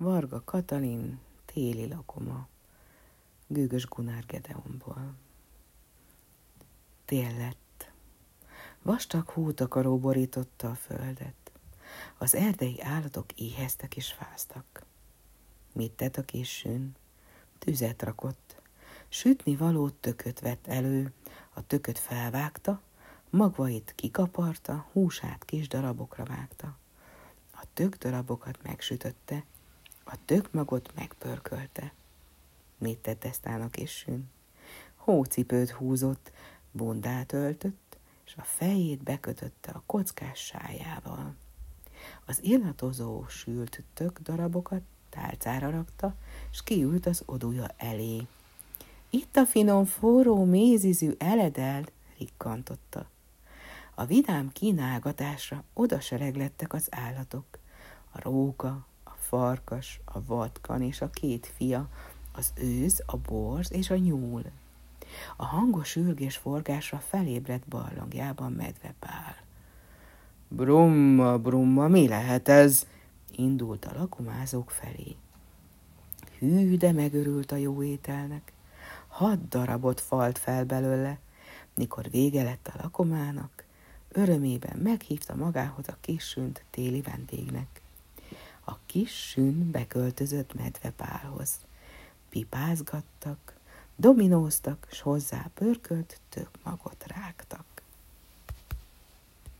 Varga Katalin, téli lakoma, Gőgös Gunár Gedeonból. Tél lett. Vastag hótakaró borította a földet. Az erdei állatok éheztek és fáztak. Mit tett a későn? Tüzet rakott. Sütni való tököt vett elő, a tököt felvágta, magvait kikaparta, húsát kis darabokra vágta. A tök darabokat megsütötte, a tök magot megpörkölte. Mit tett eztán a későn? Hócipőt húzott, bundát öltött, és a fejét bekötötte a kockás sájával. Az illatozó sült tök darabokat tálcára rakta, és kiült az odúja elé. Itt a finom, forró, mézizű eledel, rikkantotta. A vidám kínálgatásra odasereglettek az állatok. A róka, farkas, a vatkan és a két fia, az őz, a borz és a nyúl. A hangos ürgés forgásra felébredt barlangjában medvepál. Brumma, brumma, mi lehet ez? Indult a lakomázók felé. Hű, de megörült a jó ételnek. Hat darabot falt fel belőle, mikor vége lett a lakomának, örömében meghívta magához a kis sünt téli vendégnek. A kis sün beköltözött medvepálhoz. Pipázgattak, dominóztak, s hozzá pörkölt tök rágtak.